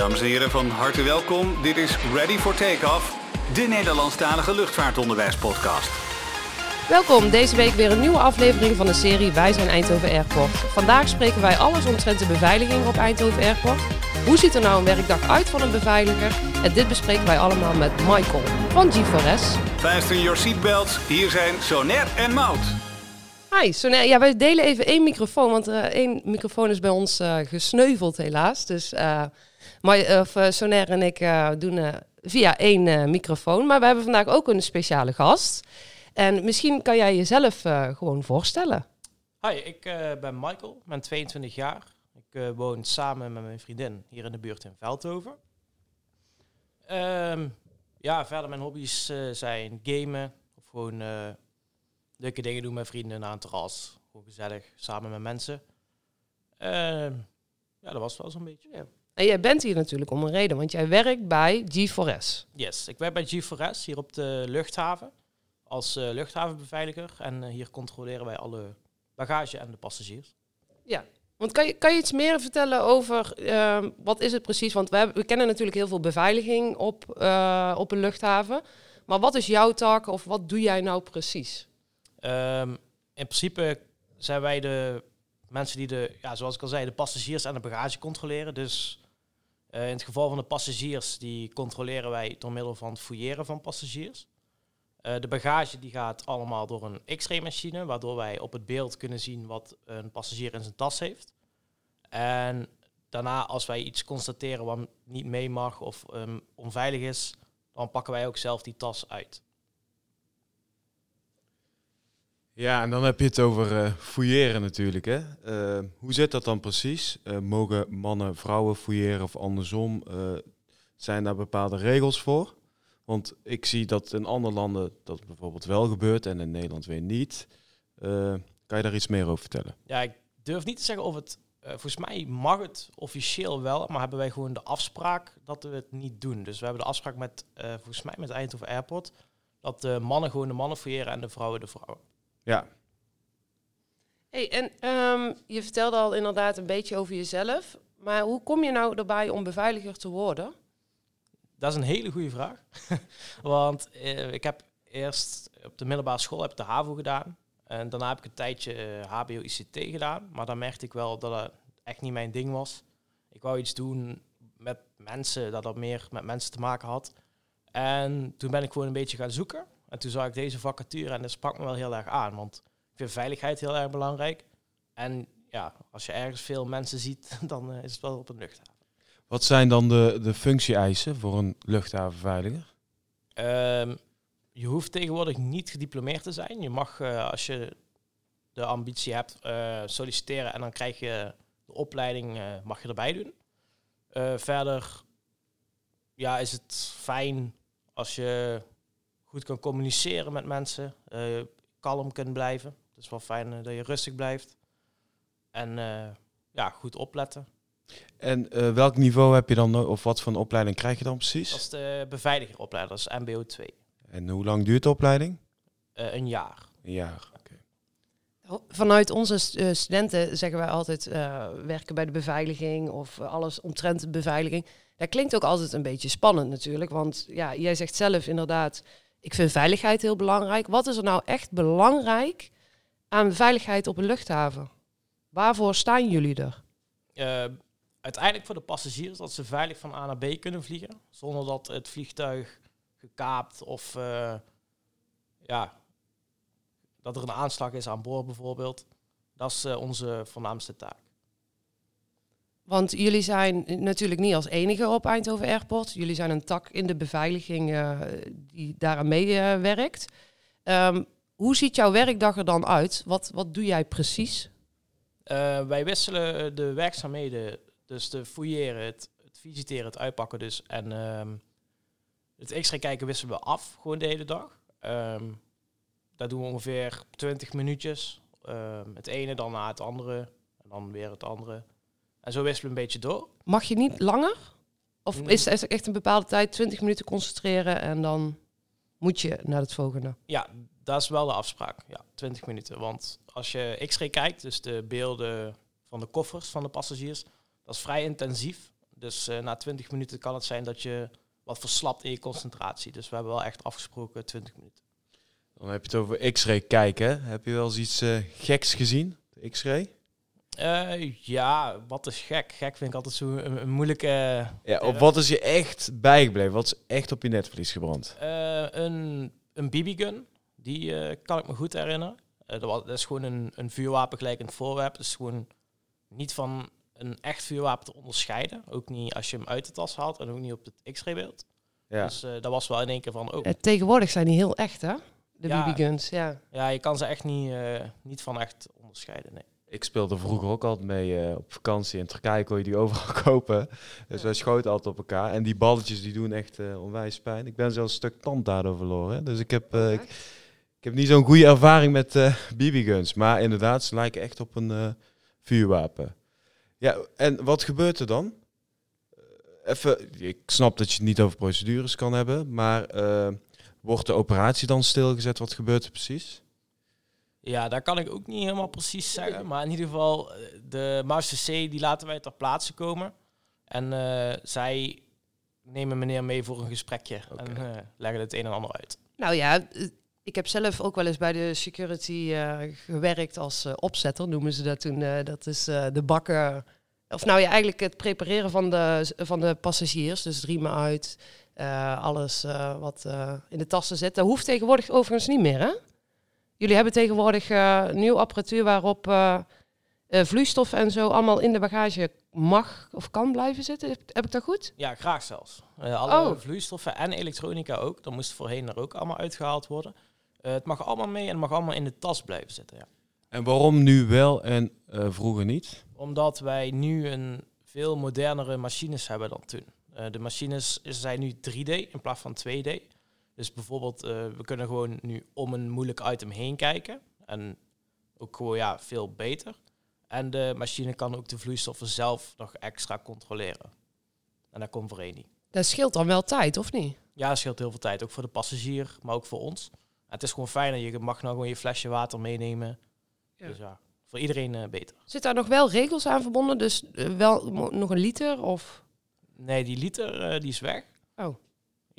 Dames en heren, van harte welkom. Dit is Ready for Takeoff, de Nederlandstalige luchtvaartonderwijspodcast. Welkom, deze week weer een nieuwe aflevering van de serie Wij zijn Eindhoven Airport. Vandaag spreken wij alles omtrent de beveiliging op Eindhoven Airport. Hoe ziet er nou een werkdag uit van een beveiliger? En dit bespreken wij allemaal met Michael van G4S. Fasten your seatbelts, hier zijn Soner en Mout. Hi, Soner. Ja, wij delen even één microfoon, want uh, één microfoon is bij ons uh, gesneuveld helaas. Dus uh, maar, of, Soner en ik doen via één microfoon. Maar we hebben vandaag ook een speciale gast. En misschien kan jij jezelf gewoon voorstellen. Hi, ik ben Michael, ben 22 jaar. Ik woon samen met mijn vriendin hier in de buurt in Veldhoven. Um, ja, verder mijn hobby's zijn gamen of gewoon leuke dingen doen met vrienden aan het terras. Gewoon gezellig, samen met mensen. Ehm, ja, dat was wel zo'n beetje. Ja. En jij bent hier natuurlijk om een reden, want jij werkt bij G4S. Yes, ik werk bij G4S hier op de luchthaven als uh, luchthavenbeveiliger. En uh, hier controleren wij alle bagage en de passagiers. Ja, want kan je, kan je iets meer vertellen over uh, wat is het precies? Want we, hebben, we kennen natuurlijk heel veel beveiliging op, uh, op een luchthaven. Maar wat is jouw taak of wat doe jij nou precies? Um, in principe zijn wij de mensen die de, ja, zoals ik al zei, de passagiers en de bagage controleren. Dus in het geval van de passagiers, die controleren wij door middel van het fouilleren van passagiers. Uh, de bagage die gaat allemaal door een x-ray machine, waardoor wij op het beeld kunnen zien wat een passagier in zijn tas heeft. En daarna, als wij iets constateren wat niet mee mag of um, onveilig is, dan pakken wij ook zelf die tas uit. Ja, en dan heb je het over uh, fouilleren natuurlijk. Hè? Uh, hoe zit dat dan precies? mogen mannen vrouwen fouilleren of andersom? zijn daar bepaalde regels voor? Want ik zie dat in andere landen dat bijvoorbeeld wel gebeurt en in Nederland weer niet. Kan je daar iets meer over vertellen? Ja, ik durf niet te zeggen of het. Volgens mij mag het officieel wel, maar hebben wij gewoon de afspraak dat we het niet doen. Dus we hebben de afspraak met, volgens mij met Eindhoven Airport, dat de mannen gewoon de mannen fouilleren en de vrouwen de vrouwen. Ja. Hey, en um, je vertelde al inderdaad een beetje over jezelf, maar hoe kom je nou erbij om beveiliger te worden? Dat is een hele goede vraag. Want eh, ik heb eerst op de middelbare school heb ik de HAVO gedaan. En daarna heb ik een tijdje eh, HBO-ICT gedaan. Maar dan merkte ik wel dat het echt niet mijn ding was. Ik wou iets doen met mensen, dat dat meer met mensen te maken had. En toen ben ik gewoon een beetje gaan zoeken. En toen zag ik deze vacature en dat sprak me wel heel erg aan. Want ik vind veiligheid heel erg belangrijk. En ja, als je ergens veel mensen ziet, dan uh, is het wel op een luchthaven. Wat zijn dan de, de functie-eisen voor een luchthavenveiliger? Um, je hoeft tegenwoordig niet gediplomeerd te zijn. Je mag, uh, als je de ambitie hebt, uh, solliciteren en dan krijg je de opleiding, mag je erbij doen. verder ja, is het fijn als je goed kan communiceren met mensen, kalm kunt blijven. Het is wel fijn dat je rustig blijft. En ja, goed opletten. En uh, welk niveau heb je dan, of wat voor een opleiding krijg je dan precies? Dat is de beveiligeropleider, dat is MBO 2. En hoe lang duurt de opleiding? Uh, een jaar. Een jaar, oké. Okay. Vanuit onze studenten zeggen wij altijd uh, werken bij de beveiliging of alles omtrent de beveiliging. Dat klinkt ook altijd een beetje spannend natuurlijk, want ja, jij zegt zelf inderdaad, ik vind veiligheid heel belangrijk. Wat is er nou echt belangrijk aan veiligheid op een luchthaven? Waarvoor staan jullie er? Uh, uiteindelijk voor de passagiers dat ze veilig van A naar B kunnen vliegen. Zonder dat het vliegtuig gekaapt of uh, ja, dat er een aanslag is aan boord bijvoorbeeld. Dat is uh, onze voornaamste taak. Want jullie zijn natuurlijk niet als enige op Eindhoven Airport. Jullie zijn een tak in de beveiliging uh, die daaraan meewerkt. Um, hoe ziet jouw werkdag er dan uit? Wat, wat doe jij precies? wij wisselen de werkzaamheden dus de fouilleren, het, het visiteren, het uitpakken dus. En um, het extra kijken wisselen we af, gewoon de hele dag. Um, dat doen we ongeveer 20 minuutjes. Het ene, dan na het andere. En dan weer het andere. En zo wisselen we een beetje door. Mag je niet langer? Of is het echt een bepaalde tijd, 20 minuten concentreren en dan moet je naar het volgende? Ja, dat is wel de afspraak. Ja, 20 minuten. Want als je X-ray kijkt, dus de beelden van de koffers van de passagiers, dat is vrij intensief. Dus eh, na 20 minuten kan het zijn dat je wat verslapt in je concentratie. Dus we hebben wel echt afgesproken 20 minuten. Dan heb je het over X-ray kijken. Heb je wel eens iets eh, geks gezien? De X-ray? Eh, ja, wat is gek? Gek vind ik altijd zo een, een moeilijke... Ja, of wat is je echt bijgebleven? Wat is echt op je netvlies gebrand? Eh, een een BB-gun, die eh, kan ik me goed herinneren. Eh, dat, was, dat is gewoon een, een vuurwapen gelijkend voorwerp. Het is gewoon niet van een echt vuurwapen te onderscheiden. Ook niet als je hem uit de tas haalt en ook niet op het X-ray beeld. Ja. Dus eh, dat was wel in één keer van, oh, Eh, tegenwoordig zijn die heel echt, hè? De Ja. BB-guns, ja. ja, je kan ze echt niet, eh, niet van echt onderscheiden. Nee. Ik speelde vroeger ook altijd mee eh, op vakantie. In Turkije kon je die overal kopen. Dus wij schoten altijd op elkaar. En die balletjes die doen echt eh, onwijs pijn. Ik ben zelfs een stuk tand daardoor verloren. Dus ik heb, eh, ik, ik heb niet zo'n goede ervaring met BB-guns. Maar inderdaad, ze lijken echt op een vuurwapen. Ja, en wat gebeurt er dan? Even, ik snap dat je het niet over procedures kan hebben. Maar wordt de operatie dan stilgezet? Wat gebeurt er precies? Ja, daar kan ik ook niet helemaal precies zeggen. Maar in ieder geval, eh, de Master C die laten wij ter plaatse komen. En eh, zij nemen meneer mee voor een gesprekje en eh, leggen het een en ander uit. Nou ja, ik heb zelf ook wel eens bij de security eh, gewerkt als opzetter, noemen ze dat toen. Eh, dat is eh, de bakken, of nou ja, eigenlijk het prepareren van de, van de passagiers. Dus riemen uit, eh, alles eh, wat eh, in de tassen zit. Dat hoeft tegenwoordig overigens niet meer, hè? Jullie hebben tegenwoordig eh nieuw apparatuur waarop eh, eh, vloeistof en zo allemaal in de bagage mag of kan blijven zitten. Heb, ik dat goed? Ja, graag zelfs. Eh, alle Oh. vloeistoffen en elektronica ook. Dat moest voorheen er ook allemaal uitgehaald worden. Eh, het mag allemaal mee en het mag allemaal in de tas blijven zitten. Ja. En waarom nu wel en eh, vroeger niet? Omdat wij nu een veel modernere machines hebben dan toen. Eh, de machines zijn nu 3D in plaats van 2D. Dus bijvoorbeeld, eh, we kunnen gewoon nu om een moeilijk item heen kijken. En ook gewoon ja, veel beter. En de machine kan ook de vloeistoffen zelf nog extra controleren. En dat komt niet. Dat scheelt dan wel tijd, of niet? Ja, scheelt heel veel tijd. Ook voor de passagier, maar ook voor ons. En het is gewoon fijn dat je mag nou gewoon je flesje water meenemen. Ja. Dus ja, voor iedereen eh, beter. Zit daar nog wel regels aan verbonden? Dus eh, wel nog een liter of... Nee, die liter die is weg. Oh.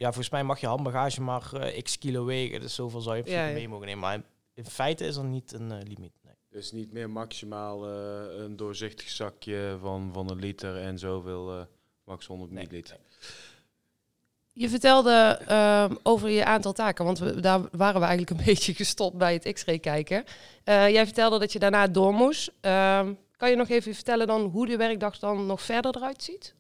Ja, volgens mij mag je handbagage maar eh, x kilo wegen. Dus zoveel zou je Ja, ja. mee mogen nemen. Maar in, in feite is er niet een eh, limiet. Nee. Dus niet meer maximaal eh, een doorzichtig zakje van, van een liter en zoveel, eh, max 100 Nee, milliliter. Je vertelde ehm, over je aantal taken, want we, daar waren we eigenlijk een beetje gestopt bij het x-ray kijken. Eh, jij vertelde dat je daarna door moest. Ehm, kan je nog even vertellen dan hoe de werkdag dan nog verder eruit ziet?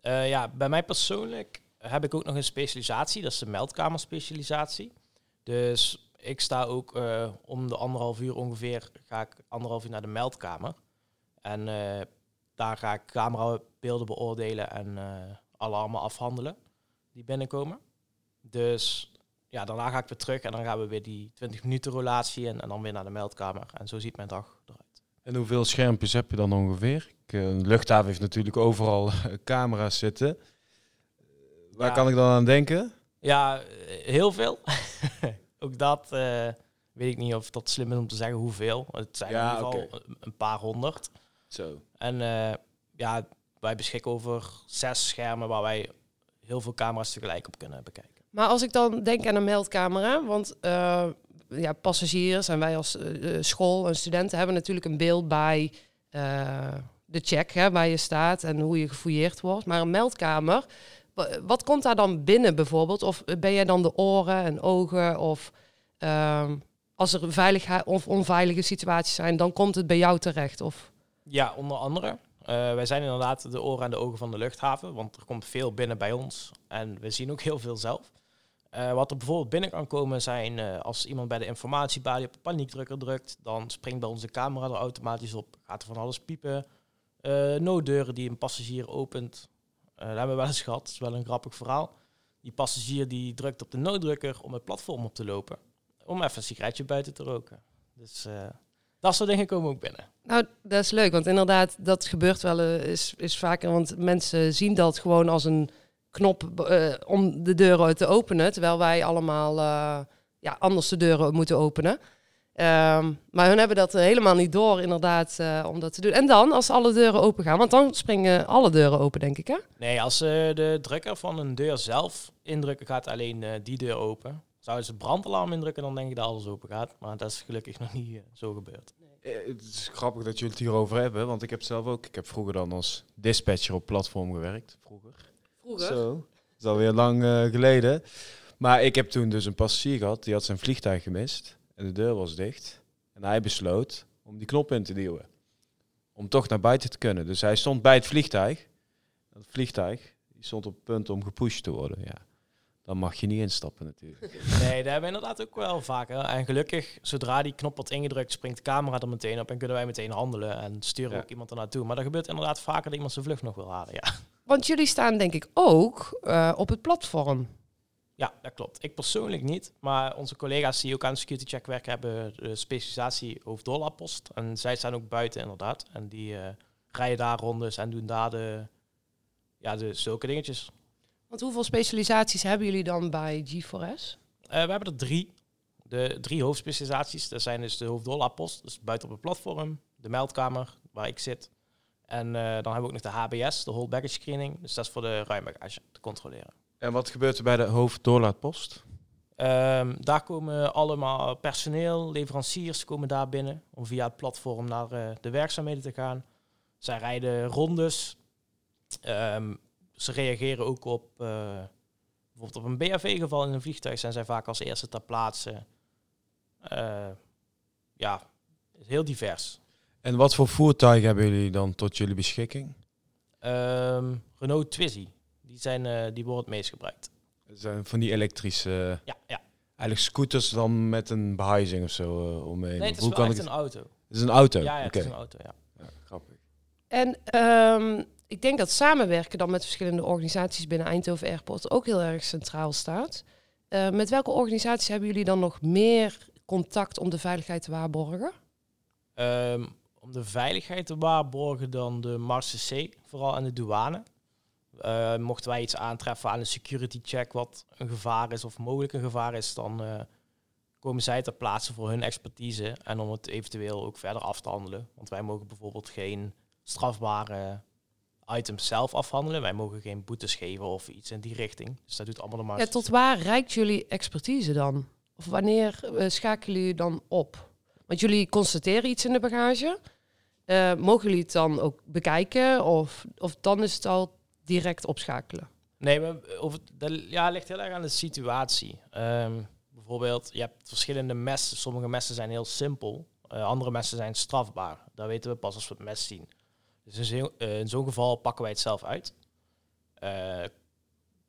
Eh, ja, bij mij persoonlijk heb ik ook nog een specialisatie. Dat is de meldkamerspecialisatie. Dus ik sta ook eh, om de anderhalf uur ongeveer, ga ik anderhalf uur naar de meldkamer. En eh, daar ga ik camerabeelden beoordelen en eh alarmen afhandelen die binnenkomen. Dus ja, daarna ga ik weer terug en dan gaan we weer die 20 minuten relatie en, en dan weer naar de meldkamer. En zo ziet mijn dag eruit. En hoeveel schermpjes heb je dan ongeveer? Ik, een luchthaven heeft natuurlijk overal camera's zitten. Waar Ja. kan ik dan aan denken? Ja, heel veel. ook dat eh, weet ik niet of dat slim is om te zeggen hoeveel. Het zijn Ja, in ieder geval een- paar honderd. Zo. En eh, ja, wij beschikken over zes schermen waar wij heel veel camera's tegelijk op kunnen bekijken. Maar als ik dan denk aan een meldkamer, want eh, ja, passagiers en wij als school en studenten hebben natuurlijk een beeld bij eh, de check, hè, waar je staat en hoe je gefouilleerd wordt. Maar een meldkamer, wat komt daar dan binnen bijvoorbeeld? Of ben jij dan de oren en ogen? Of ehm, als er veiligheid of onveilige situaties zijn, dan komt het bij jou terecht? Of Ja, onder andere. Eh, wij zijn inderdaad de oren en de ogen van de luchthaven, want er komt veel binnen bij ons en we zien ook heel veel zelf. Eh, wat er bijvoorbeeld binnen kan komen zijn eh, als iemand bij de informatiebalie op de paniekdrukker drukt, dan springt bij onze camera er automatisch op, gaat er van alles piepen. Nooddeuren die een passagier opent, dat hebben we wel eens gehad, dat is wel een grappig verhaal. Die passagier die drukt op de nooddrukker om het platform op te lopen, om even een sigaretje buiten te roken. Dus eh, dat soort dingen komen ook binnen. Nou, dat is leuk, want inderdaad, dat gebeurt wel eh, is, is vaker. Want mensen zien dat gewoon als een knop eh, om de deuren te openen, terwijl wij allemaal eh, ja, anders de deuren moeten openen. Ehm, maar hun hebben dat eh, helemaal niet door, inderdaad, eh, om dat te doen. En dan, als alle deuren open gaan, want dan springen alle deuren open, denk ik, hè? Nee, als eh, de drukker van een deur zelf indrukken, gaat alleen eh, die deur open. Zouden ze brandalarm indrukken, dan denk ik dat alles open gaat. Maar dat is gelukkig nog niet zo gebeurd. Het is grappig dat jullie het hierover hebben, want ik heb zelf ook, ik heb vroeger dan als dispatcher op platform gewerkt. Vroeger. Zo. Dat is alweer lang geleden. Maar ik heb toen dus een passagier gehad, die had zijn vliegtuig gemist. En de deur was dicht. En hij besloot om die knop in te duwen. Om toch naar buiten te kunnen. Dus hij stond bij het vliegtuig. Het vliegtuig die stond op het punt om gepusht te worden. Ja. Dan mag je niet instappen natuurlijk. Nee, dat hebben we inderdaad ook wel vaker. En gelukkig, zodra die knop wordt ingedrukt, springt de camera er meteen op en kunnen wij meteen handelen en sturen Ja. ook iemand er naartoe. Maar dat gebeurt inderdaad vaker dat iemand zijn vlucht nog wil halen. Ja, Want jullie staan, denk ik, ook eh, op het platform. Ja dat klopt. Ik persoonlijk niet, maar onze collega's die ook aan security check werken, hebben de specialisatie hoofddoorlaatpost. En zij staan ook buiten inderdaad. En die eh, rijden daar rondes en doen daar de, ja, de zulke dingetjes. Want hoeveel specialisaties hebben jullie dan bij G4S? Eh, we hebben er drie. De drie hoofdspecialisaties. Dat zijn dus de hoofddoorlaatpost, dus buiten op het platform. De meldkamer, waar ik zit. En eh, dan hebben we ook nog de HBS, de whole baggage screening. Dus dat is voor de ruimbagage te controleren. En wat gebeurt er bij de hoofddoorlaatpost? Ehm, daar komen allemaal personeel, leveranciers komen daar binnen om via het platform naar eh, de werkzaamheden te gaan. Zij rijden rondes. Ehm, ze reageren ook op eh, bijvoorbeeld op een BHV-geval in een vliegtuig zijn zij vaak als eerste ter plaatse. Eh, ja, heel divers. En wat voor voertuigen hebben jullie dan tot jullie beschikking? Ehm, Renault Twizy, die, zijn, eh, die worden het meest gebruikt. Het zijn van die elektrische, Ja, ja. eigenlijk scooters dan met een behuizing of zo uh, omheen. Nee, het is hoe wel kan echt ik een auto. Het is een auto. Ja, ja het is een auto, ja. Ja, grappig. En ehm, ik denk dat samenwerken dan met verschillende organisaties binnen Eindhoven Airport ook heel erg centraal staat. Eh, met welke organisaties hebben jullie dan nog meer contact om de veiligheid te waarborgen? Ehm, om de veiligheid te waarborgen dan de Marse C, vooral aan de douane. Eh, mochten wij iets aantreffen aan een security check wat een gevaar is of mogelijk een gevaar is, dan eh, komen zij ter plaatse voor hun expertise en om het eventueel ook verder af te handelen. Want wij mogen bijvoorbeeld geen strafbare items zelf afhandelen. Wij mogen geen boetes geven of iets in die richting. Dus dat doet allemaal de Marse Ja, tot waar reikt jullie expertise dan? Of wanneer eh, schakelen jullie dan op? Want jullie constateren iets in de bagage. Mogen jullie het dan ook bekijken? Of, of dan is het al direct opschakelen? Nee, maar over, dat ja, ligt heel erg aan de situatie. Ehm, bijvoorbeeld, je hebt verschillende messen. Sommige messen zijn heel simpel. eh, andere messen zijn strafbaar. Dat weten we pas als we het mes zien. Dus in eh, zo'n geval pakken wij het zelf uit. Eh,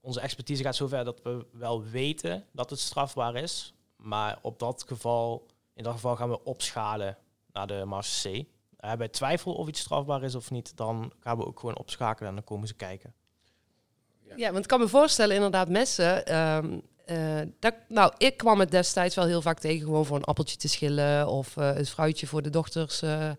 onze expertise gaat zover dat we wel weten dat het strafbaar is. Maar op dat geval, in dat geval gaan we opschalen naar de Mars C. Hebben wij twijfel of iets strafbaar is of niet, dan gaan we ook gewoon opschakelen en dan komen ze kijken. Ja, want ik kan me voorstellen, inderdaad, messen. ehm, eh, dat, nou, ik kwam het destijds wel heel vaak tegen, gewoon voor een appeltje te schillen of eh het fruitje voor de dochters eh,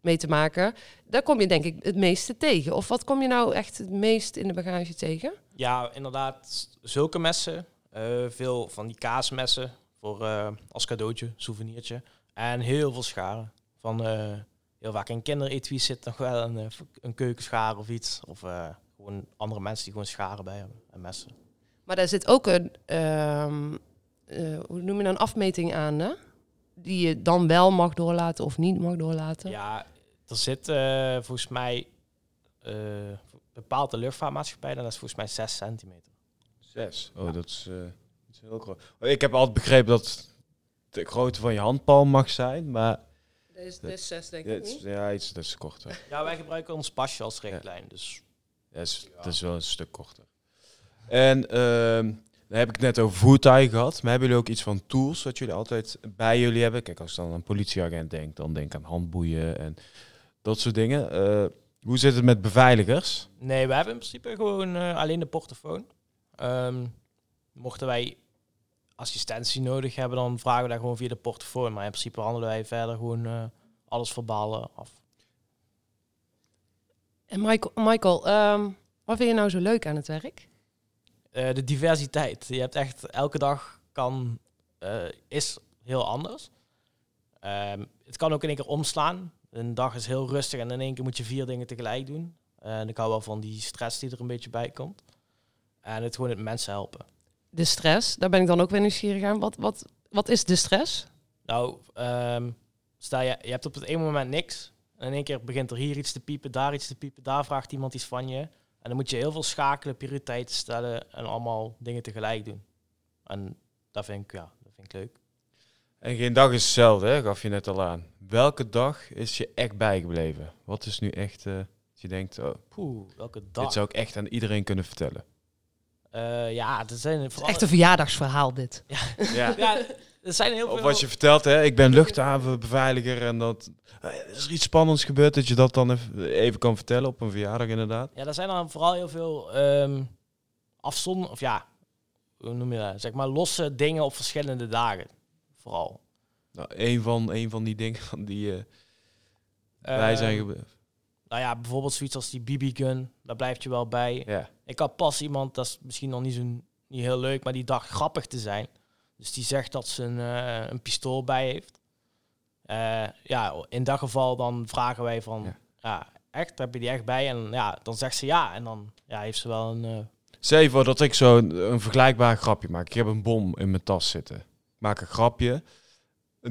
mee te maken. Daar kom je denk ik het meeste tegen. Of wat kom je nou echt het meest in de bagage tegen? Ja, inderdaad, zulke messen. eh, veel van die kaasmessen voor, eh, als cadeautje, souvenirtje. En heel veel scharen. Van, eh, heel vaak in kinderetui zit nog wel een, eh, een keukenschaar of iets. Of eh, gewoon andere mensen die gewoon scharen bij hebben en messen. Maar daar zit ook een, ehm, eh, hoe noem je nou, een afmeting aan, hè? Die je dan wel mag doorlaten of niet mag doorlaten. Ja, er zit eh, volgens mij eh bepaald de luchtvaartmaatschappij. En dat is volgens mij 6 centimeter. Zes. Oh, dat is, eh, dat is heel groot. Oh, Ik heb altijd begrepen dat de grootte van je handpalm mag zijn, maar Is, is zes, denk het is, ja, iets dat is korter. Ja, wij gebruiken ons pasje als richtlijn. Dus Ja, is, Dat is wel een stuk korter. En ehm dan heb ik het net over voertuigen gehad. Maar hebben jullie ook iets van tools wat jullie altijd bij jullie hebben? Kijk, als ik dan aan een politieagent denk, dan denk ik aan handboeien en dat soort dingen. Eh, hoe zit het met beveiligers? Nee, we hebben in principe gewoon eh, alleen de portofoon. Ehm, mochten wij assistentie nodig hebben, dan vragen we daar gewoon via de portofoon. Maar in principe handelen wij verder gewoon eh, alles verbaal eh, af. En Michael, Michael ehm, wat vind je nou zo leuk aan het werk? Eh, de diversiteit. Je hebt echt elke dag kan, is heel anders. Ehm, het kan ook in één keer omslaan. Een dag is heel rustig en in één keer moet je vier dingen tegelijk doen. En ik hou wel van die stress die er een beetje bij komt. En het gewoon het mensen helpen. De stress, daar ben ik dan ook weer nieuwsgierig aan. Wat, wat, wat is de stress? Nou, ehm, stel je, je hebt op het ene moment niks. En in één keer begint er hier iets te piepen, daar iets te piepen, daar vraagt iemand iets van je. En dan moet je heel veel schakelen, prioriteiten stellen en allemaal dingen tegelijk doen. En dat vind ik, ja, dat vind ik leuk. En geen dag is hetzelfde, hè? gaf je net al aan. Welke dag is je echt bijgebleven? Wat is nu echt, eh, dat je denkt, oh, Poeh, welke dag? dit zou ik echt aan iedereen kunnen vertellen. Eh, ja, er zijn Het is vooral... echt een verjaardagsverhaal dit. Ja. Ja, er zijn heel Of veel... wat je vertelt, hè? ik ben luchthavenbeveiliger en dat eh, is er iets spannends gebeurd dat je dat dan even, even kan vertellen op een verjaardag inderdaad. Ja, er zijn dan vooral heel veel ehm afzond... Of ja, hoe noem je dat? Zeg maar losse dingen op verschillende dagen. Vooral. Nou, een van, een van die dingen van die eh bij zijn Ehm, gebeurd. Nou ja, bijvoorbeeld zoiets als die BB-gun. Daar blijft je wel bij. Ja. Ik had pas iemand, dat is misschien nog niet zo niet heel leuk, maar die dacht grappig te zijn. Dus die zegt dat ze een, eh, een pistool bij heeft. Eh, ja, in dat geval dan vragen wij van, Ja. ja. echt, heb je die echt bij? En ja, dan zegt ze ja. En dan ja, heeft ze wel een... je voor dat ik zo een, een vergelijkbaar grapje maak. Ik heb een bom in mijn tas zitten. Ik maak een grapje.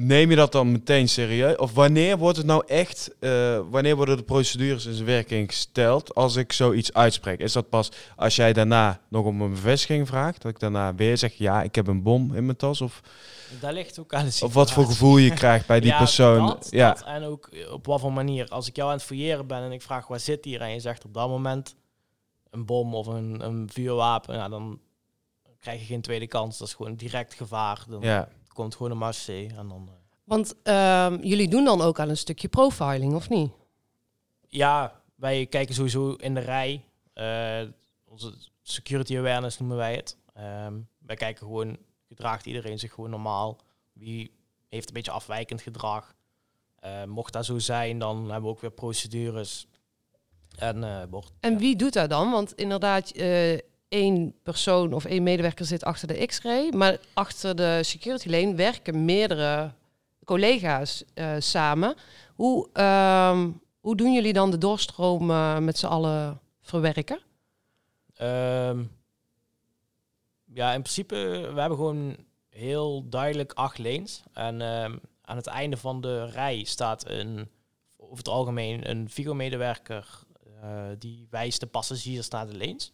Neem je dat dan meteen serieus? Of wanneer wordt het nou echt, eh, wanneer worden de procedures in zijn werking gesteld als ik zoiets uitspreek? Is dat pas als jij daarna nog om een bevestiging vraagt? Dat ik daarna weer zeg, ja, ik heb een bom in mijn tas? Of, daar ligt ook aan de of wat voor situatie. gevoel je krijgt bij die Ja, persoon? dat, ja, dat. en ook op wat voor manier. Als ik jou aan het fouilleren ben en ik vraag waar zit hier en je zegt op dat moment een bom of een, een vuurwapen, ja, dan krijg je geen tweede kans. Dat is gewoon direct gevaar. Dan ja. Komt gewoon een marché en dan... eh, Want ehm, jullie doen dan ook aan een stukje profiling, of niet? Ja, wij kijken sowieso in de rij. eh, onze security awareness noemen wij het. Ehm, wij kijken gewoon, gedraagt iedereen zich gewoon normaal? Wie heeft een beetje afwijkend gedrag? Eh, mocht dat zo zijn, dan hebben we ook weer procedures. En, wordt, En ja. wie doet dat dan? Want inderdaad, één persoon of één medewerker zit achter de X-ray, maar achter de security lane werken meerdere collega's eh, samen. Hoe, ehm, hoe doen jullie dan de doorstroom eh, met z'n allen verwerken? Ehm, ja, in principe, we hebben gewoon heel duidelijk acht lanes. En ehm, aan het einde van de rij staat een, over het algemeen een Vigo-medewerker eh, die wijst de passagiers naar de lanes.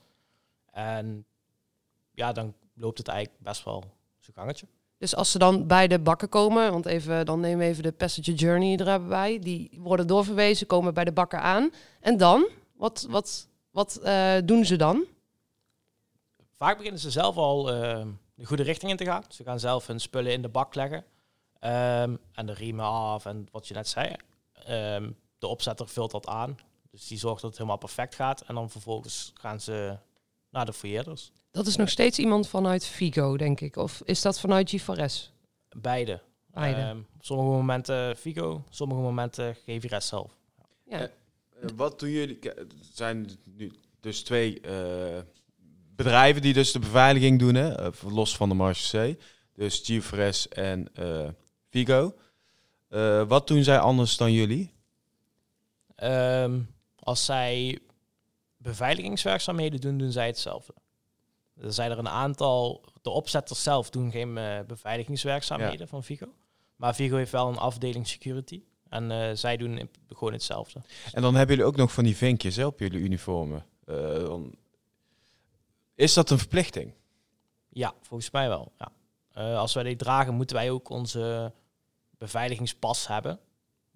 En ja, dan loopt het eigenlijk best wel zijn gangetje. Dus als ze dan bij de bakken komen, want even, dan nemen we even de passenger journey er even bij. Die worden doorverwezen, komen bij de bakken aan. En dan? Wat, wat, wat eh, doen ze dan? Vaak beginnen ze zelf al ehm, de goede richting in te gaan. Ze gaan zelf hun spullen in de bak leggen. Ehm, en de riemen af en wat je net zei. Ehm, de opzetter vult dat aan. Dus die zorgt dat het helemaal perfect gaat. En dan vervolgens gaan ze naar de fouilleerders. Dat is nog steeds iemand vanuit Vigo, denk ik. Of is dat vanuit G4S? Beide. Beide. Ehm, sommige momenten Figo, sommige momenten GVRS zelf. Ja. Eh, wat doen jullie? Er zijn nu dus twee eh, bedrijven die dus de beveiliging doen, hè? eh, los van de Marche C. Dus GFRS en eh Vigo. Eh, wat doen zij anders dan jullie? Ehm, als zij beveiligingswerkzaamheden doen, doen zij hetzelfde. Er zijn er een aantal, de opzetters zelf doen geen eh, beveiligingswerkzaamheden van Vigo. Maar Vigo heeft wel een afdeling security. En eh, zij doen gewoon hetzelfde. En dan hebben jullie ook nog van die vinkjes hè, op jullie uniformen. Eh, is dat een verplichting? Ja, volgens mij wel. Ja. Als wij die dragen, moeten wij ook onze beveiligingspas hebben.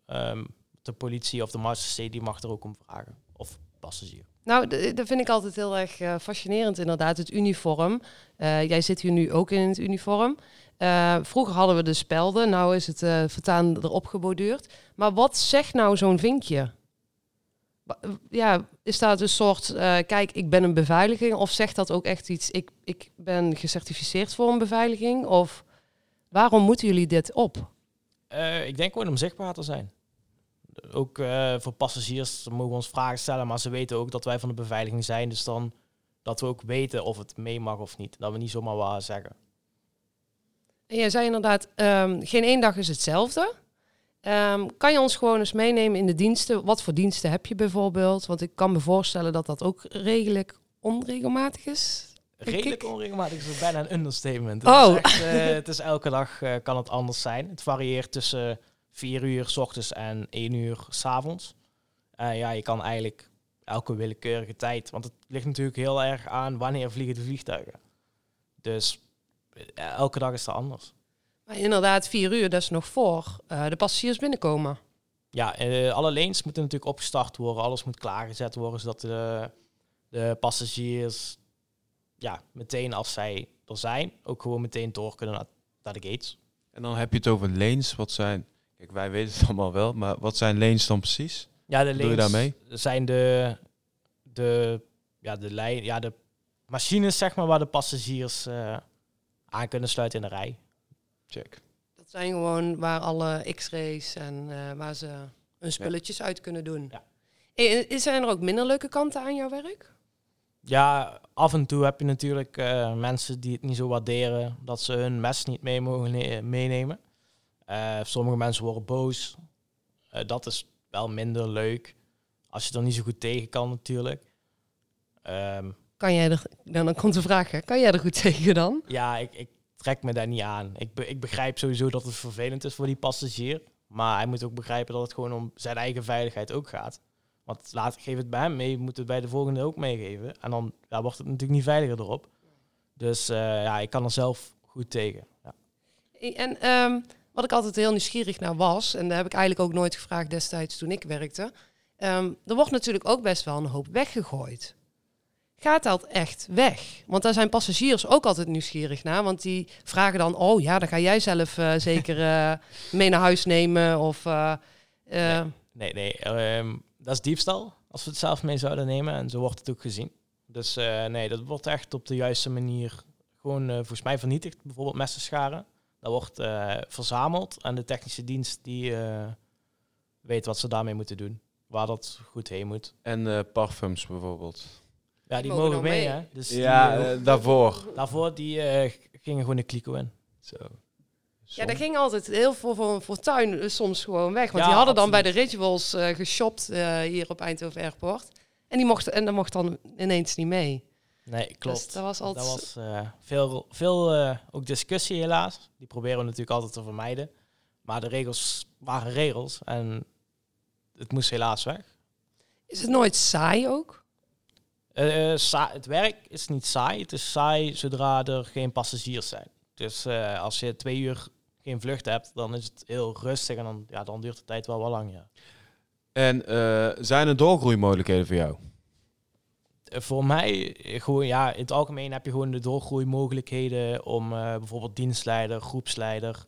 Ehm, de politie of de Marseille die mag er ook om vragen. Of passagier. Nou, dat vind ik altijd heel erg eh, fascinerend, inderdaad, het uniform. Eh, jij zit hier nu ook in het uniform. Eh, vroeger hadden we de spelden, nou is het vertaan erop geborduurd. Maar wat zegt nou zo'n vinkje? Ja, is dat een soort, kijk, ik ben een beveiliging? Of zegt dat ook echt iets, ik, ik ben gecertificeerd voor een beveiliging? Of waarom moeten jullie dit op? Ik denk gewoon om zichtbaar te zijn. Ook eh, voor passagiers ze mogen we ons vragen stellen, maar ze weten ook dat wij van de beveiliging zijn. Dus dan dat we ook weten of het mee mag of niet. Dat we niet zomaar waar zeggen. En jij zei inderdaad, ehm, geen één dag is hetzelfde. Ehm, kan je ons gewoon eens meenemen in de diensten? Wat voor diensten heb je bijvoorbeeld? Want ik kan me voorstellen dat dat ook redelijk onregelmatig is. Redelijk ik. onregelmatig is bijna een understatement. Oh. Het, is echt, eh, het is elke dag eh, kan het anders zijn. Het varieert tussen 4 uur s ochtends en 1 uur s avonds. Eh, ja, je kan eigenlijk elke willekeurige tijd. Want het ligt natuurlijk heel erg aan wanneer vliegen de vliegtuigen. Dus eh, elke dag is het anders. Maar inderdaad, vier uur, dat is nog voor eh, de passagiers binnenkomen. Ja, alle lanes moeten natuurlijk opgestart worden. Alles moet klaargezet worden, zodat de, de passagiers ja, meteen als zij er zijn, ook gewoon meteen door kunnen naar, naar de gates. En dan heb je het over lanes. Wat zijn... Kijk, wij weten het allemaal wel, maar wat zijn lanes dan precies? Ja, de je lanes daarmee? zijn de, de, ja, de, lijn, ja, de machines zeg maar, waar de passagiers eh, aan kunnen sluiten in de rij. Check. Dat zijn gewoon waar alle x-rays en eh, waar ze hun spulletjes uit kunnen doen. Ja. Eh, Zijn er ook minder leuke kanten aan jouw werk? Ja, af en toe heb je natuurlijk eh, mensen die het niet zo waarderen dat ze hun mes niet mee mogen ne- meenemen. Eh, sommige mensen worden boos. Eh, dat is wel minder leuk. Als je er niet zo goed tegen kan natuurlijk. Ehm, Kan jij er, dan, dan komt de vraag, hè, kan jij er goed tegen dan? ja, ik, ik trek me daar niet aan. Ik, be- ik begrijp sowieso dat het vervelend is voor die passagier. Maar hij moet ook begrijpen dat het gewoon om zijn eigen veiligheid ook gaat. Want laat, geef het bij hem mee, moet het bij de volgende ook meegeven. En dan ja, wordt het natuurlijk niet veiliger erop. Dus eh, ja, ik kan er zelf goed tegen. Ja. En ehm, wat ik altijd heel nieuwsgierig naar was, en daar heb ik eigenlijk ook nooit gevraagd destijds toen ik werkte. ehm, er wordt natuurlijk ook best wel een hoop weggegooid. Gaat dat echt weg? Want daar zijn passagiers ook altijd nieuwsgierig naar. Want die vragen dan, oh ja, dan ga jij zelf eh, zeker eh, mee naar huis nemen. Of, eh, eh, Nee, nee, ehm, dat is diefstal als we het zelf mee zouden nemen. En zo wordt het ook gezien. Dus nee, dat wordt echt op de juiste manier gewoon volgens mij vernietigd. Bijvoorbeeld messenscharen. Dat wordt eh, verzameld en de technische dienst die eh, weet wat ze daarmee moeten doen. Waar dat goed heen moet. En eh, parfums bijvoorbeeld. Ja, die mogen mee, mee. hè. Dus Ja, die, daarvoor. daarvoor die, eh, gingen gewoon de kliko in. Zo. ja, daar ging altijd heel veel voor, voor tuin eh, soms gewoon weg. Want Ja, die hadden dan bij de rituals eh geshopt eh, hier op Eindhoven Airport. En die mochten en dat mocht dan ineens niet mee. Nee, klopt. Dus dat was altijd... Dat was eh, veel, veel eh, ook discussie helaas. Die proberen we natuurlijk altijd te vermijden. Maar de regels waren regels en het moest helaas weg. Is het nooit saai ook? Sa- het werk is niet saai. Het is saai zodra er geen passagiers zijn. Dus eh, als je twee uur geen vlucht hebt, dan is het heel rustig en dan, ja, dan duurt de tijd wel wel lang. Ja. En eh, zijn er doorgroeimogelijkheden voor jou? Voor mij, eh, gewoon ja, in het algemeen heb je gewoon de doorgroeimogelijkheden om eh, bijvoorbeeld dienstleider, groepsleider.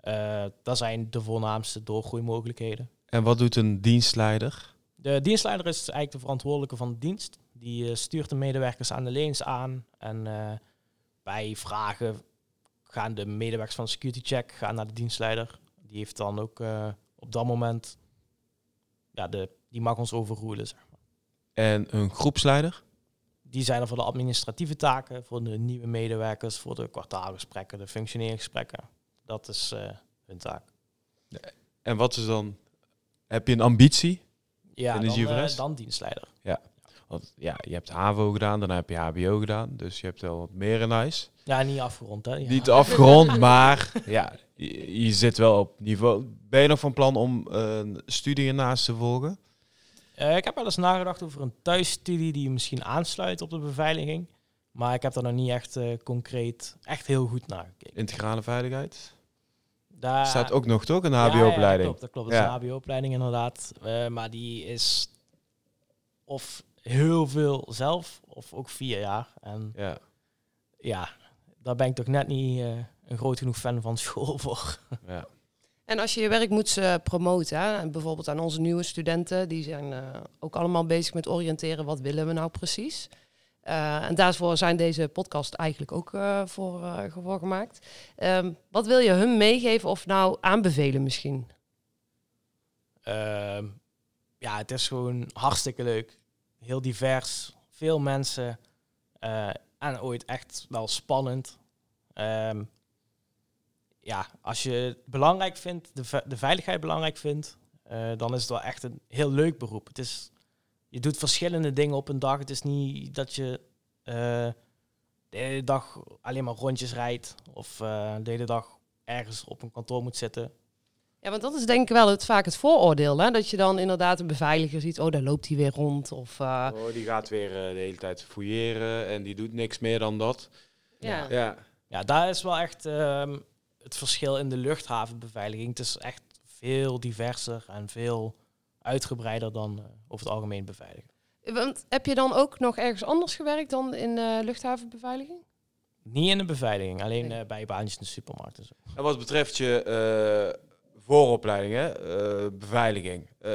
eh dat zijn de voornaamste doorgroeimogelijkheden. En wat doet een dienstleider? De dienstleider is eigenlijk de verantwoordelijke van de dienst. Die stuurt de medewerkers aan de lanes aan. En bij vragen gaan de medewerkers van de security check gaan naar de dienstleider. Die heeft dan ook op dat moment, ja, de, die mag ons overroelen. Zeg. En een groepsleider? Die zijn er voor de administratieve taken, voor de nieuwe medewerkers, voor de kwartaalgesprekken, de functioneringsgesprekken. Dat is eh, hun taak. En wat is dan... Heb je een ambitie? Ja, dan, eh, dan dienstleider. Want ja, je hebt HAVO gedaan, daarna heb je HBO gedaan. Dus je hebt wel wat meer in huis. Ja, niet afgerond hè. Ja. Niet afgerond, maar ja, je, je zit wel op niveau. Ben je nog van plan om eh, een studie ernaast te volgen? Eh, ik heb wel eens nagedacht over een thuisstudie die misschien aansluit op de beveiliging. Maar ik heb daar nog niet echt eh, concreet, echt heel goed naar gekeken. Integrale veiligheid? Daar Staat ook nog toch, een Ja, ja, HBO-opleiding? klopt, dat klopt. Dat is Ja. een HBO-opleiding inderdaad. Eh, maar die is of heel veel zelf, of ook vier jaar. En Ja. ja, daar ben ik toch net niet een groot genoeg fan van school voor. ja. En als je je werk moet eh, promoten, hè, bijvoorbeeld aan onze nieuwe studenten, die zijn eh, ook allemaal bezig met oriënteren, wat willen we nou precies? Eh, en daarvoor zijn deze podcast eigenlijk ook eh, voor, gemaakt. Ehm, wat wil je hun meegeven of nou aanbevelen misschien? Ehm, ja, het is gewoon hartstikke leuk. Heel divers. Veel mensen. en ooit echt wel spannend. Ehm, ja, als je het belangrijk vindt, de, ve- de veiligheid belangrijk vindt, eh, dan is het wel echt een heel leuk beroep. Het is, je doet verschillende dingen op een dag. Het is niet dat je eh, de hele dag alleen maar rondjes rijdt of eh, de hele dag ergens op een kantoor moet zitten. Ja, want dat is denk ik wel het, vaak het vooroordeel. Hè? Dat je dan inderdaad een beveiliger ziet. Oh, daar loopt hij weer rond. Of, eh, Oh, die gaat weer eh, de hele tijd fouilleren en die doet niks meer dan dat. ja. Ja. Ja, daar is wel echt ehm, het verschil in de luchthavenbeveiliging. Het is echt veel diverser en veel uitgebreider dan eh, over het algemeen beveiligen. Want heb je dan ook nog ergens anders gewerkt dan in eh, luchthavenbeveiliging? Niet in de beveiliging, alleen Nee. eh, bij baantjes in de supermarkt en zo. En wat betreft je eh, vooropleiding, hè, eh, beveiliging. eh,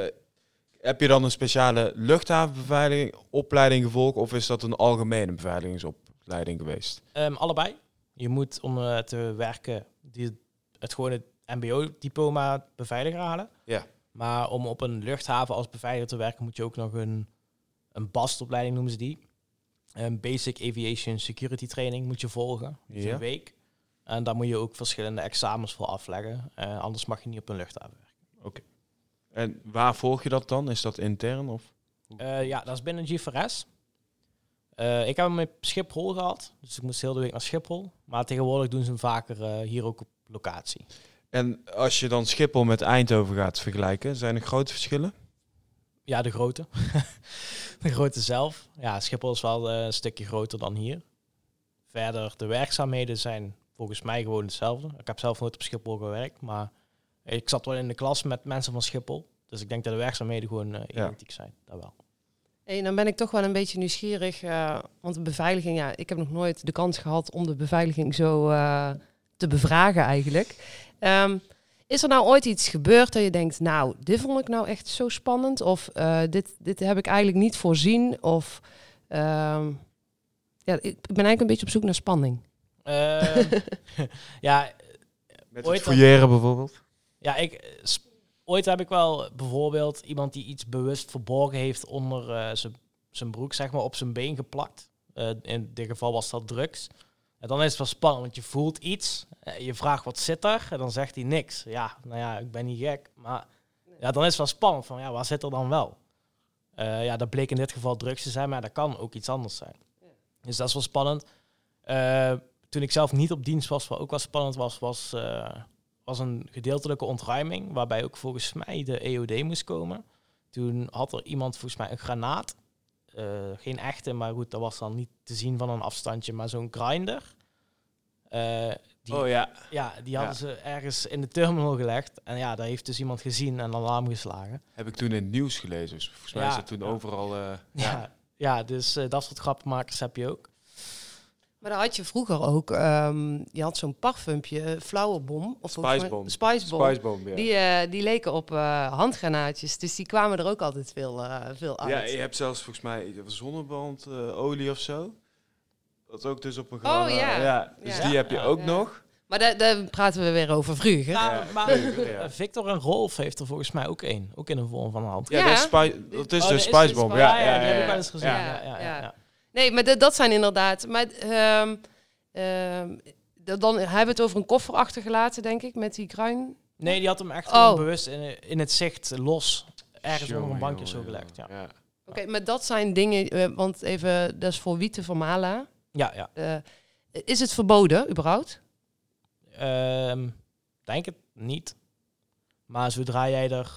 heb je dan een speciale luchthavenbeveiliging opleiding gevolgd of is dat een algemene beveiligingsopleiding geweest? Ehm, allebei. Je moet om eh, te werken die, het gewone mbo-diploma beveiliger halen. Ja. Maar om op een luchthaven als beveiliger te werken moet je ook nog een, een BAST-opleiding noemen ze die. Een Basic Aviation Security Training moet je volgen. Ja. een week. En daar moet je ook verschillende examens voor afleggen. Eh, anders mag je niet op een luchthaven werken. En waar volg je dat dan? Is dat intern of? Eh, ja, dat is binnen GFRS. Eh, ik heb hem op Schiphol gehad, dus ik moest heel de week naar Schiphol. Maar tegenwoordig doen ze hem vaker eh, hier ook op locatie. En als je dan Schiphol met Eindhoven gaat vergelijken, zijn er grote verschillen? Ja, de grote. de grote zelf. Ja, Schiphol is wel eh, een stukje groter dan hier. Verder, de werkzaamheden zijn volgens mij gewoon hetzelfde. Ik heb zelf nooit op Schiphol gewerkt, maar ik zat wel in de klas met mensen van Schiphol. Dus ik denk dat de werkzaamheden gewoon Ja. identiek zijn. Dat wel. Hey, dan ben ik toch wel een beetje nieuwsgierig. eh, want de beveiliging, ja, ik heb nog nooit de kans gehad om de beveiliging zo eh, te bevragen eigenlijk. Ehm, is er nou ooit iets gebeurd dat je denkt, nou, dit vond ik nou echt zo spannend? Of eh, dit, dit heb ik eigenlijk niet voorzien? Of ehm, ja, ik ben eigenlijk een beetje op zoek naar spanning. Ehm, ja, Met Ooit het dan- fouilleren bijvoorbeeld? Ja, ik, sp- ooit heb ik wel bijvoorbeeld iemand die iets bewust verborgen heeft onder eh, zijn- broek, zeg maar, op zijn been geplakt. Eh, in dit geval was dat drugs. En dan is het wel spannend, want je voelt iets. eh, je vraagt wat zit er en dan zegt hij niks. Ja, nou ja, ik ben niet gek. Maar ja, dan is het wel spannend van, ja, waar zit er dan wel? Ja, dat bleek in dit geval drugs te zijn, maar dat kan ook iets anders zijn. Dus dat is wel spannend. Toen ik zelf niet op dienst was, wat ook wel spannend was, was, was een gedeeltelijke ontruiming, waarbij ook volgens mij de EOD moest komen. Toen had er iemand volgens mij een granaat. Eh, geen echte, maar goed, dat was dan niet te zien van een afstandje, maar zo'n grinder. Eh, die, Oh ja. ja, die hadden Ja. ze ergens in de terminal gelegd. En ja, daar heeft dus iemand gezien en alarm geslagen. Heb ik toen in het nieuws gelezen. Dus volgens mij Ja, is dat toen ja. overal... eh, Ja, ja. ja. dus eh, dat soort grappenmakers heb je ook. Maar dan had je vroeger ook, ehm, je had zo'n parfumpje, eh, flauwebom. Of Spicebomb. Spicebomb. Spicebomb, ja. Die, eh, die leken op eh, handgranaatjes, dus die kwamen er ook altijd veel, veel uit. Ja, je hebt zelfs volgens mij zonnebandolie of zo. Dat ook dus op een Oh, gewone- ja. Dus Ja. die heb je Ja. ook Ja. nog. Maar daar, daar praten we weer over vroeger. Ja, maar ja. Victor en Rolf heeft er volgens mij ook één. Ook in een vorm van een hand. Ja, Ja. dat is, spi- dat is Oh, de dat Spicebomb. Spice- Ja, ja, ja, die heb ik ja, wel eens gezien. ja. Ja, ja, ja, Ja. ja. Nee, maar dat- dat zijn inderdaad. Maar ehm, ehm, d- dan hebben we het over een koffer achtergelaten, denk ik, met die kruin. Nee, die had hem echt Oh. gewoon bewust in, in het zicht los ergens onder Jongen, een bankje jongen, zo gelegd. Ja. Ja. Oké, maar dat zijn dingen, eh, want even, dat is voor Wieten van Mala. ja. ja. Eh, is het verboden, überhaupt? Ehm, denk het niet. Maar zodra jij er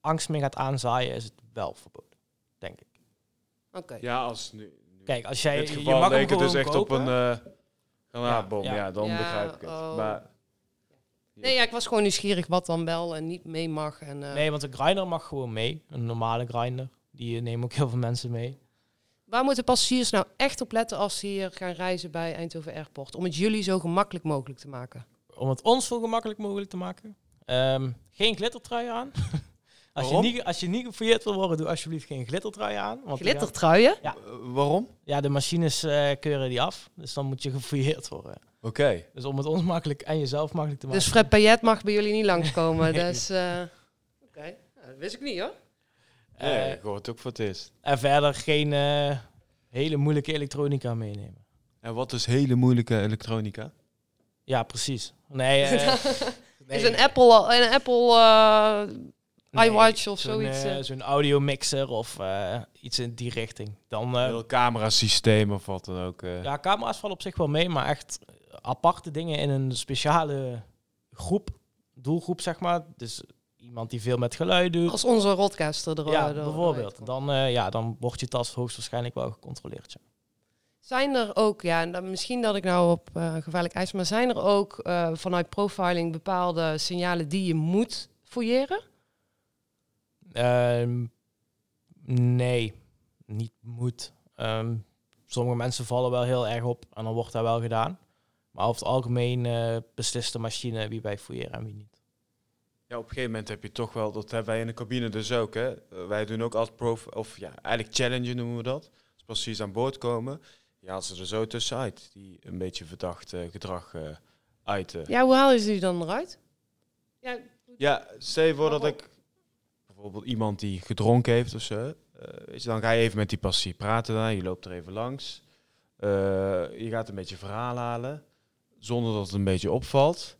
angst mee gaat aanzaaien, is het wel verboden. Denk ik. Oké. Ja, als nu- Kijk, als in jij dit je geval mag hem leek het dus echt op kopen. een eh granaatbom. Ja, Ja, ja. dan Ja, begrijp ik het. oh. Maar Nee, ja, ik was gewoon nieuwsgierig wat dan wel en niet mee mag. En, eh, Nee, want een grinder mag gewoon mee. Een normale grinder. Die nemen ook heel veel mensen mee. Waar moeten passagiers nou echt op letten als ze hier gaan reizen bij Eindhoven Airport? Om het jullie zo gemakkelijk mogelijk te maken. Om het ons zo gemakkelijk mogelijk te maken. Ehm, geen glittertrui aan. als, je niet, als je niet gefouilleerd wil worden, doe alsjeblieft geen glittertrui aan. Want Glittertruien? Ja. eh, waarom? ja, de machines eh, keuren die af. Dus dan moet je gefouilleerd worden. Oké. Dus om het ons makkelijk en jezelf makkelijk te maken. Dus Fred Payet mag bij jullie niet langskomen. Nee. Dus, eh, Oké, Nou, dat wist ik niet hoor. Eh, Nee, ik hoor het ook voor het eerst. en verder geen eh, hele moeilijke elektronica meenemen. En wat is hele moeilijke elektronica? Ja, precies. Nee, eh, nee. Is een Apple, een Apple eh, Nee, iWatch of zo'n, zoiets. eh. zo'n audiomixer of eh, iets in die richting. Dan, eh, Heel camerasysteem of wat dan ook. eh. ja, camera's vallen op zich wel mee, maar echt aparte dingen in een speciale groep, doelgroep zeg maar. Dus iemand die veel met geluid doet. Als onze rodcaster er ja, bijvoorbeeld. Dan, eh, ja, dan wordt je tas hoogstwaarschijnlijk wel gecontroleerd. Ja. Zijn er ook, ja, en dan misschien dat ik nou op eh, gevaarlijk ijs, maar zijn er ook eh, vanuit profiling bepaalde signalen die je moet fouilleren? Ehm, nee, niet moet. Ehm, sommige mensen vallen wel heel erg op en dan wordt dat wel gedaan. Maar over het algemeen eh, beslist de machine wie wij fouilleren en wie niet. Ja, op een gegeven moment heb je toch wel, dat hebben wij in de cabine dus ook. Hè. Eh, wij doen ook als prof, of ja, eigenlijk challenge noemen we dat. Als precies aan boord komen, ja, ze er zo tussenuit. Die een beetje verdacht eh, gedrag eh uiten. Ja, hoe haal je die dan eruit? Ja, Ja, stel je voor dat ik bijvoorbeeld iemand die gedronken heeft of zo. weet je, dan ga je even met die passie praten. Dan, je loopt er even langs. Eh, je gaat een beetje verhaal halen. Zonder dat het een beetje opvalt.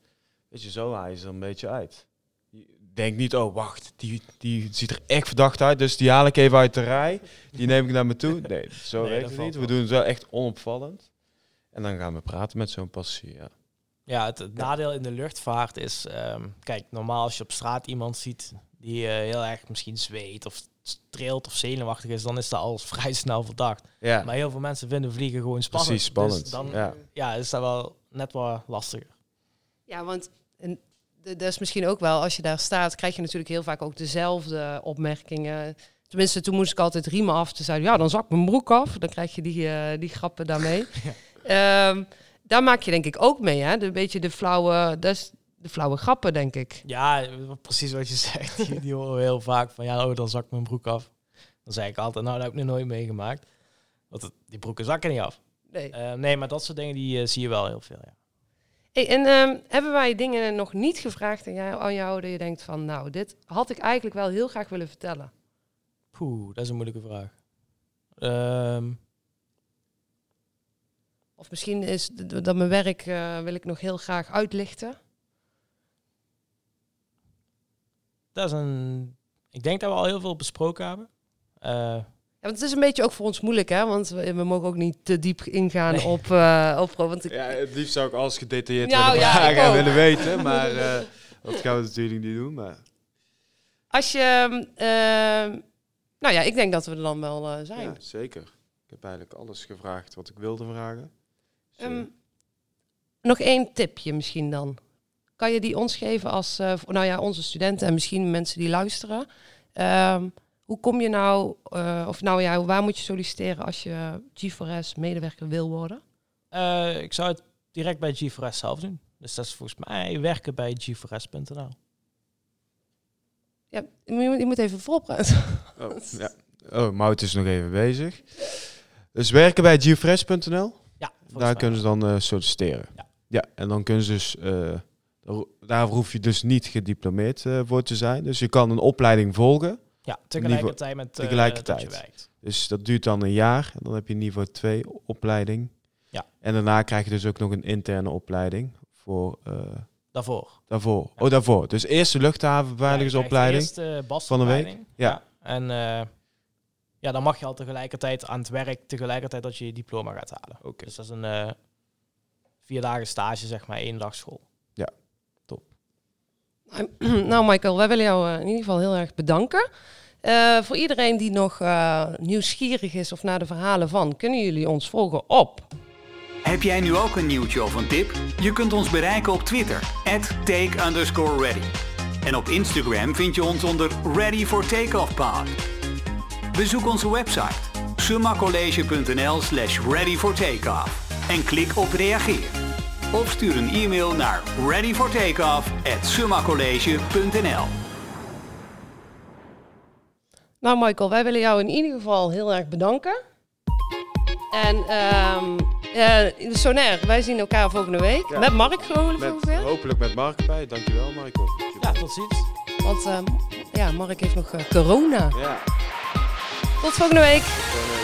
Weet je, zo haal je ze er een beetje uit. Je denkt niet, oh wacht, die, die ziet er echt verdacht uit. Dus die haal ik even uit de rij. Die neem ik naar me toe. Nee, zo Nee, werkt het niet. We doen het wel echt onopvallend. En dan gaan we praten met zo'n passie. Ja. Ja, het, het nadeel in de luchtvaart is, ehm, kijk, normaal als je op straat iemand ziet die eh, heel erg misschien zweet of streelt of zenuwachtig is, dan is dat alles vrij snel verdacht. ja. Maar heel veel mensen vinden vliegen gewoon spannend. Precies, spannend. Dus dan Ja. ja. is dat wel net wat lastiger. ja want en, dat is misschien ook wel, als je daar staat, krijg je natuurlijk heel vaak ook dezelfde opmerkingen. Tenminste, toen moest ik altijd riemen af. Toen zeiden ja, dan zak mijn broek af. Dan krijg je die, eh, die grappen daarmee. Ehm, daar maak je denk ik ook mee, hè? De beetje de flauwe, dat is de flauwe grappen, denk ik. Ja, precies wat je zegt. Die, die horen we heel vaak van, ja, oh, dan zak mijn broek af. Dan zeg ik altijd, nou, dat heb ik nog nooit meegemaakt. Want het- die broeken zakken niet af. Nee. Eh, nee, maar dat soort dingen die eh, zie je wel heel veel, ja. Hey, en ehm, hebben wij dingen nog niet gevraagd aan jou, aan jou dat je denkt van, nou, dit had ik eigenlijk wel heel graag willen vertellen. Poeh, dat is een moeilijke vraag. Ehm, Of misschien is dat mijn werk eh, wil ik nog heel graag uitlichten. Dat is een... Ik denk dat we al heel veel besproken hebben. Eh, Ja, want het is een beetje ook voor ons moeilijk, hè? Want we, we mogen ook niet te diep ingaan Nee. op, eh op. Want ik, Ja, het liefst zou ik alles gedetailleerd Nou, willen ja, ik vragen en willen weten. Maar eh, dat gaan we natuurlijk niet doen. Maar Als je... ehm, nou ja, ik denk dat we er dan wel zijn. ja, zeker. Ik heb eigenlijk alles gevraagd wat ik wilde vragen. Dus, eh, Ehm, nog één tipje misschien dan. Kan je die ons geven als, eh, nou ja, onze studenten en misschien mensen die luisteren? Ehm, hoe kom je nou, eh, of nou ja, waar moet je solliciteren als je G4S medewerker wil worden? eh, ik zou het direct bij G4S zelf doen. Dus dat is volgens mij werken bij g4s.nl. Ja, je moet, even voorpraten. oh, ja. oh, Mout is nog even bezig. Dus werken bij geofresh.nl. Ja, volgens Daar mij. kunnen ze dan eh, solliciteren. Ja. ja, en dan kunnen ze dus... daar- hoef je dus niet gediplomeerd eh, voor te zijn. Dus je kan een opleiding volgen. Ja, tegelijkertijd met eh, tegelijkertijd. dat je werkt. Dus dat duurt dan een jaar. En dan heb je niveau 2 opleiding. Ja. En daarna krijg je dus ook nog een interne opleiding voor eh, Daarvoor. daarvoor. Oh, daarvoor. Dus eerst de luchthavenbeveiligingsopleiding. Ja, eerst, van de week. Ja. En ja, dan mag je al tegelijkertijd aan het werk, tegelijkertijd dat je je diploma gaat halen. Oké. Dus dat is een vier dagen stage, zeg maar, één dag school. nou, Michael, wij willen jou eh, in ieder geval heel erg bedanken. Eh, voor iedereen die nog eh, nieuwsgierig is of naar de verhalen van, kunnen jullie ons volgen op Heb jij nu ook een nieuwtje of een tip? Je kunt ons bereiken op Twitter, take. En op Instagram vind je ons onder Ready for Takeoff. Bezoek onze website summacollege.nl slash ready for takeoff en klik op reageer. Of stuur een e-mail naar readyfortakeoff at summacollege.nl Nou, Michael, wij willen jou in ieder geval heel erg bedanken. En ehm eh, in de Sonair, wij zien elkaar volgende week. Ja. Met Mark gewoon Met, hopelijk met Mark erbij. Dankjewel, Michael. Ja, tot ziens. Want ehm, ja, Mark heeft nog eh, corona. Ja. Tot volgende week. Volgende week.